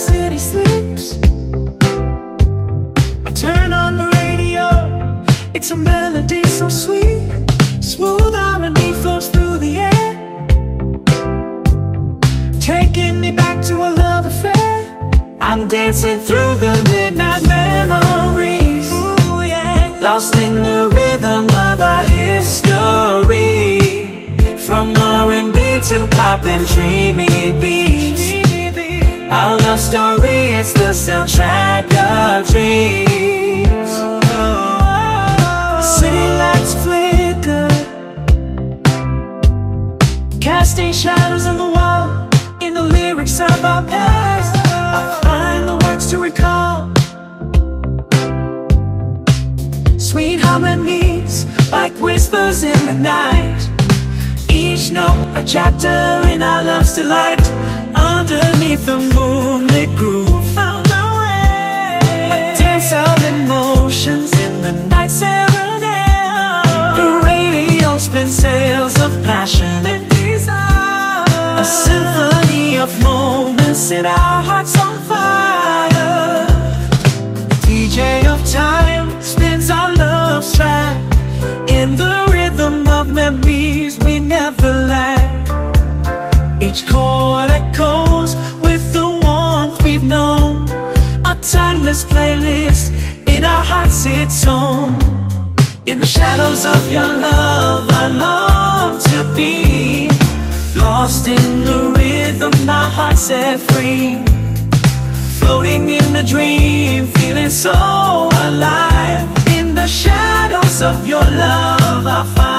city sleeps. I turn on the radio, it's a melody so sweet. Smooth harmony flows through the air, taking me back to a love affair. I'm dancing through the midnight memories, lost in the rhythm of our history. From R&B to pop and beats. Our love story is the soundtrack of dreams. City lights flicker, casting shadows on the wall. In the lyrics of our past, I find the words to recall. Sweet harmonies, like whispers in the night. Each note a chapter in our love's delight. Underneath the moonlit groove, found our way. A dance of emotions in the night serenade. The radio spins sails of passion and desire. A symphony of moments set our hearts on fire. the DJ of time spins our love's track in the rhythm of memories we never lack. Each chord echoes timeless playlist in our hearts it's home. In the shadows of your love, I long to be lost in the rhythm, my heart set free. Floating in the dream, feeling so alive. In the shadows of your love, I find.